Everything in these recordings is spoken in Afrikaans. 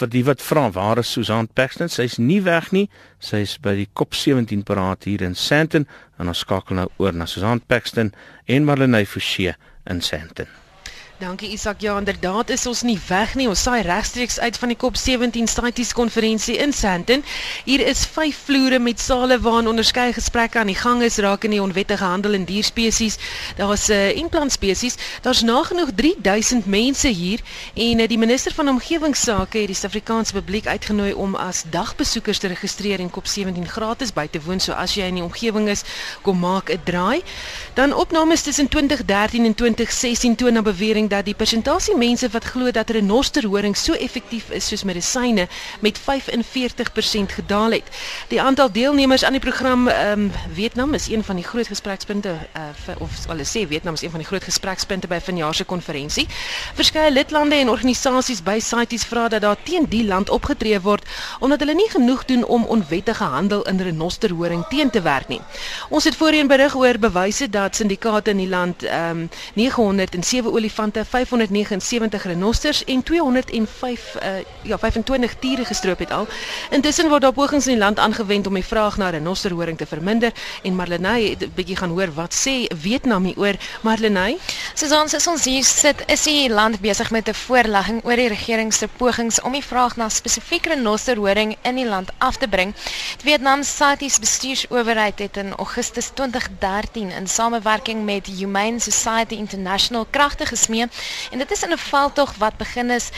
vir die wat vra waar is Susan Paxton? Sy's nie weg nie. Sy's by die Kop 17 paraat hier in Sandton en ons skakel nou oor na Susan Paxton en Marlenae Forsie in Sandton. Dankie Isak. Ja, inderdaad is ons nie weg nie. Ons saai regstreeks uit van die COP17 Staties konferensie in Sandton. Hier is 5 vloere met sale waarin onderskeie gesprekke aan die gang is rakende die onwettige handel in dierspesies. Daar's 'n uh, eh, implant spesies. Daar's nagenoeg 3000 mense hier en uh, die minister van omgewingsake het die Suid-Afrikaanse publiek uitgenooi om as dagbesoekers te registreer en COP17 gratis by te woon. So as jy in die omgewing is, kom maak 'n draai. Dan opnames tussen 2013 en 2016 toon na bewering dat die persentasie mense wat glo dat renosterhoring so effektief is soos medisyne met 45% gedaal het. Die aantal deelnemers aan die program um, Vietnam is een van die groot gesprekspunte uh, of hulle sê Vietnam is een van die groot gesprekspunte by vanjaar se konferensie. Verskeie lidlande en organisasies by CITES vra dat daar teen die land opgetree word omdat hulle nie genoeg doen om onwettige handel in renosterhoring teen te werk nie. Ons het voorheen berig oor bewyse dat syndikaate in die land ehm um, 907 olifante olifante, 579 renosters en 205 uh, ja 25 tiere gestroop het al. Intussen word daar pogings in die land aangewend om die vraag na renosterhoring te verminder en Marlenae het 'n bietjie gaan hoor wat sê Vietnam hieroor. Marlenae, soos ons as ons hier sit, is die land besig met 'n voorlegging oor die regering se pogings om die vraag na spesifiek renosterhoring in die land af te bring. Die Vietnam SATI's bestuursowerheid het in Augustus 2013 in samewerking met Humane Society International kragte gesmee En dit is in 'n veldtog wat begin is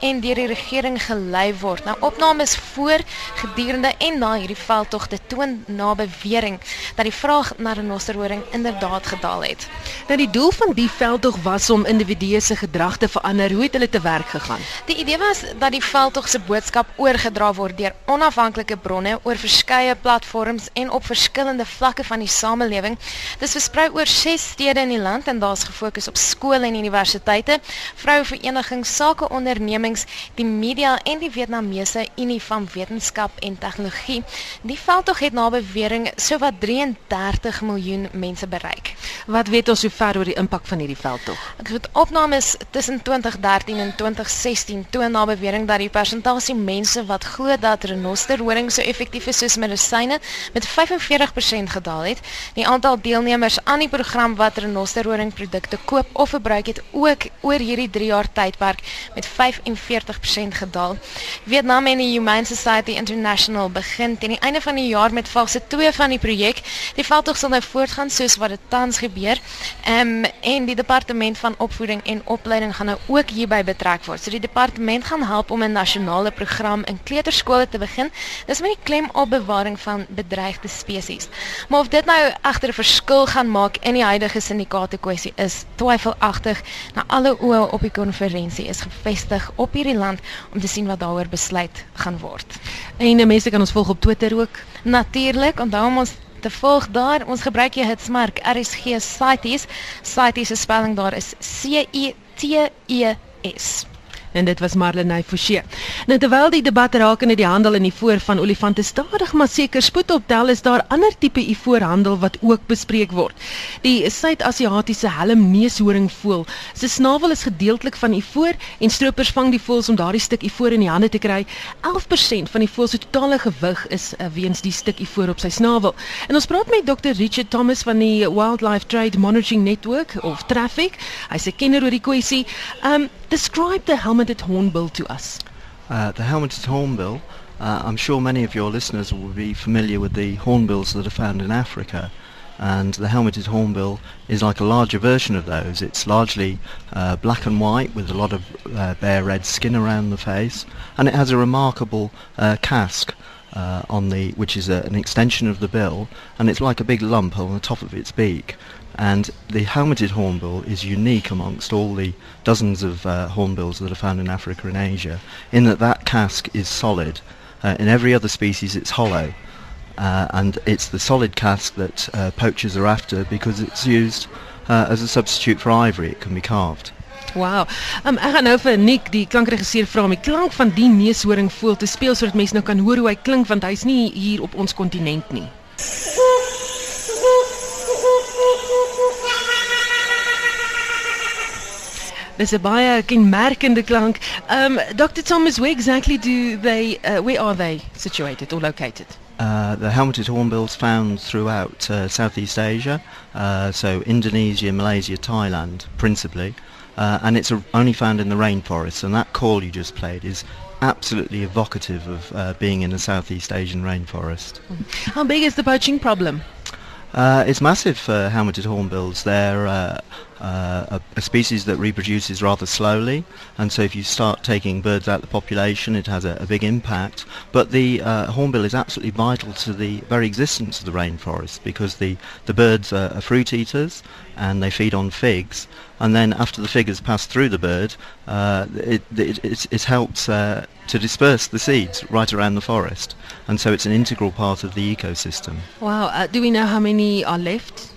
en deur die regering gelei word. Nou opnames voor, gedurende en na hierdie veldtogte toon na bewering dat die vraag na renosterhoring inderdaad gedaal het. Nou die doel van die veldtog was om individue se gedrag te verander. Hoe het hulle te werk gegaan? Die idee was dat die veldtog se boodskap oorgedra word deur onafhanklike bronne oor verskeie platforms en op verskillende vlakke van die samelewing. Dit is versprei oor 6 stede in die land en daar's gefokus op skole en universiteite, vroueverenigings, sakeondernemings Besigheids, die media en die Vietnamese Unie van Wetenskap en Tegnologie. Die veldtog het na bewering sowat 33 miljoen mense bereik. Wat weet ons sover oor die impak van hierdie veldtog? Ek het opnames tussen 2013 en 2016 toon na bewering dat die persentasie mense wat glo dat renosterhoring so effektief is soos medisyne met 45% gedaal het. Die aantal deelnemers aan die program wat renosterhoring produkte koop of verbruik het ook oor hierdie 3 jaar tydperk met 40% gedaal. Vietnam en die Humane Society International begin teen die einde van die jaar met fase 2 van die projek. Die veldtog sal nou voortgaan soos wat dit tans gebeur. Ehm um, en die departement van opvoeding en opleiding gaan nou ook hierby betrek word. So die departement gaan help om 'n nasionale program in kleuterskole te begin. Dis met die klem op bewaring van bedreigde spesies. Maar of dit nou agter 'n verskil gaan maak in die huidige syndikaate kwessie is twyfelagtig. Na alle oë op die konferensie is gefestig op hierdie land om te sien wat daaroor besluit gaan word. En mense kan ons volg op Twitter ook. Natuurlik, onthou ons te volg daar. Ons gebruik jy hitsmerk RSG Sites. Sites se spelling daar is C E T E S en dit was Marlenae Forsie. Nou terwyl die debat rakende die handel in die voor van olifante stadig maar seker spoed optel, is daar ander tipe ivoorhandel wat ook bespreek word. Die Suid-Asiatiese helm neushoringvoël, se snavel is gedeeltelik van ivoor en stroopers vang die voëls om daardie stuk ivoor in die hande te kry. 11% van die voël se totale gewig is uh, weens die stuk ivoor op sy snavel. En ons praat met Dr. Richard Thomas van die Wildlife Trade Monitoring Network of Traffic. Hy's 'n kenner oor die kwessie. Um Describe the helmeted hornbill to us. Uh, the helmeted hornbill, uh, I'm sure many of your listeners will be familiar with the hornbills that are found in Africa. And the helmeted hornbill is like a larger version of those. It's largely uh, black and white with a lot of uh, bare red skin around the face. And it has a remarkable uh, casque uh, on the, which is a, an extension of the bill. And it's like a big lump on the top of its beak and the helmeted hornbill is unique amongst all the dozens of uh, hornbills that are found in Africa and Asia in that that casque is solid. Uh, in every other species it's hollow uh, and it's the solid cask that uh, poachers are after because it's used uh, as a substitute for ivory. It can be carved. Wow. Um, ek gaan nou vir Nick die klankregisseur vra om die klank van die neushoring voel te speel sodat mense nou kan hoor hoe hy klink want hy's nie hier op ons kontinent nie. Dis 'n baie kenmerkende klank. Um Dr. Thomas, where exactly do they uh, where are they situated or located? Uh, the helmeted hornbills found throughout uh, Southeast Asia, uh, so Indonesia, Malaysia, Thailand principally, uh, and it's a, only found in the rainforests. And that call you just played is absolutely evocative of uh, being in a Southeast Asian rainforest. How big is the poaching problem? Uh, it's massive for helmeted hornbills. They're uh, a, a species that reproduces rather slowly, and so if you start taking birds out of the population, it has a, a big impact. But the uh, hornbill is absolutely vital to the very existence of the rainforest because the, the birds are, are fruit eaters and they feed on figs. And then after the fig has passed through the bird, uh, it, it, it, it helps uh, to disperse the seeds right around the forest. And so it's an integral part of the ecosystem. Wow, uh, do we know how many are left?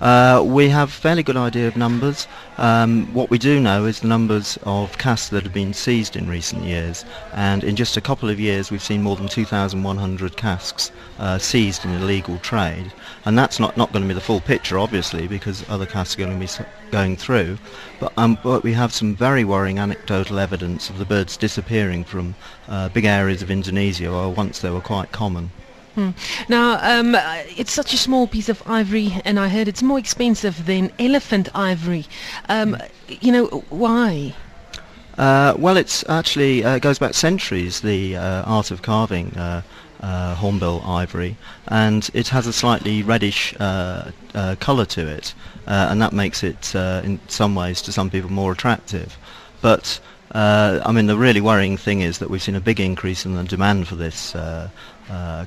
Uh, we have fairly good idea of numbers. Um, what we do know is the numbers of casks that have been seized in recent years, and in just a couple of years we've seen more than 2,100 casks uh, seized in illegal trade. And that's not, not going to be the full picture, obviously, because other casks are going to be going through. But, um, but we have some very worrying anecdotal evidence of the birds disappearing from uh, big areas of Indonesia where once they were quite common. Hmm. Now, um, it's such a small piece of ivory, and I heard it's more expensive than elephant ivory. Um, you know, why? Uh, well, it's actually uh, goes back centuries. The uh, art of carving uh, uh, hornbill ivory, and it has a slightly reddish uh, colour to it, and that makes it, in some ways, to some people, more attractive. But I mean, the really worrying thing is that we've seen a big increase in the demand for this uh,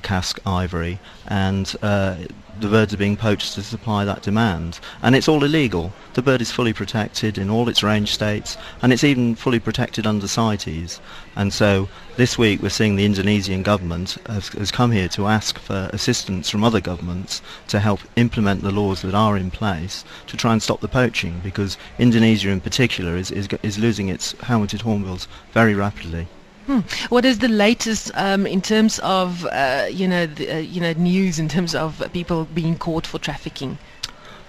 cask ivory, and uh, the birds are being poached to supply that demand. And it's all illegal. The bird is fully protected in all its range states, and it's even fully protected under CITES. And so this week we're seeing the Indonesian government has, has come here to ask for assistance from other governments to help implement the laws that are in place to try and stop the poaching, because Indonesia in particular is, is, is losing its helmeted hornbills very rapidly. Hmm. What is the latest um, in terms of uh, you know the, uh, you know news in terms of people being caught for trafficking?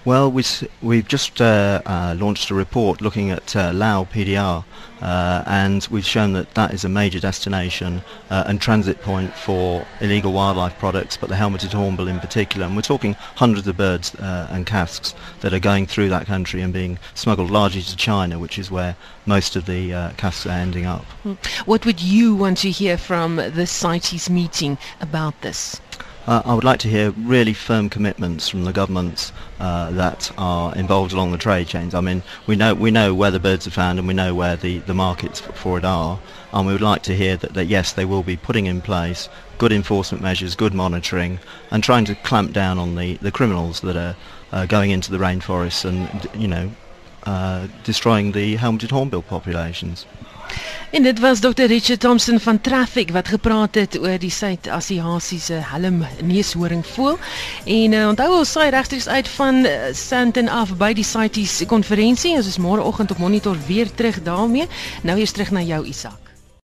Well, we, we've just uh, uh, launched a report looking at uh, Lao PDR, uh, and we've shown that that is a major destination uh, and transit point for illegal wildlife products, but the helmeted hornbill in particular. And we're talking hundreds of birds uh, and casks that are going through that country and being smuggled largely to China, which is where most of the casks are ending up. Hmm. What would you want to hear from the CITES meeting about this? Uh, I would like to hear really firm commitments from the governments uh, that are involved along the trade chains. I mean, we know we know where the birds are found and we know where the, the markets for it are, and we would like to hear that, that yes, they will be putting in place good enforcement measures, good monitoring, and trying to clamp down on the, the criminals that are uh, going into the rainforests and you know uh, destroying the helmeted hornbill populations. En dit was Dr Richard Thompson van Traffic wat gepraat het oor die Suid-Asiatiese helm neushoring voël. En uh, onthou ons saai regstreeks uit van uh, Sandton af by die CITES konferensie. Ons is môreoggend op monitor weer terug daarmee. Nou eers terug na jou Isak.